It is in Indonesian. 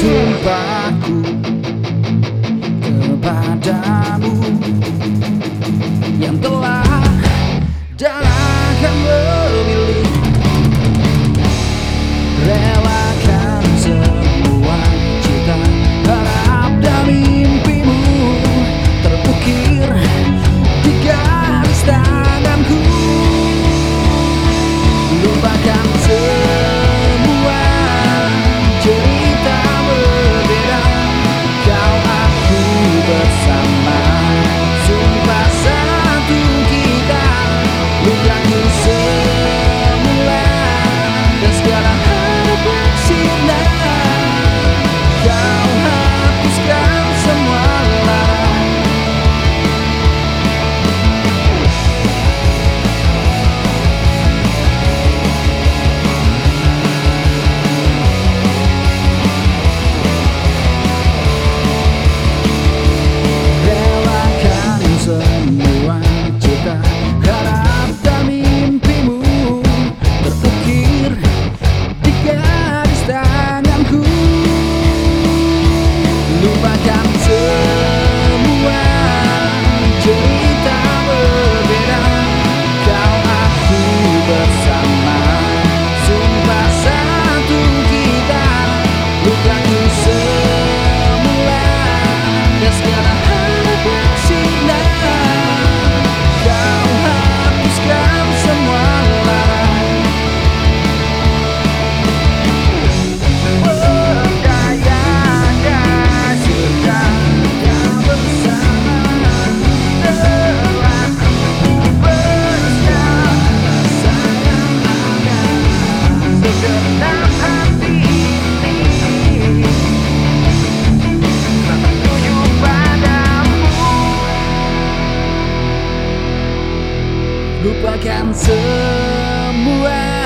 sumpahku kepadamu. lupakan semua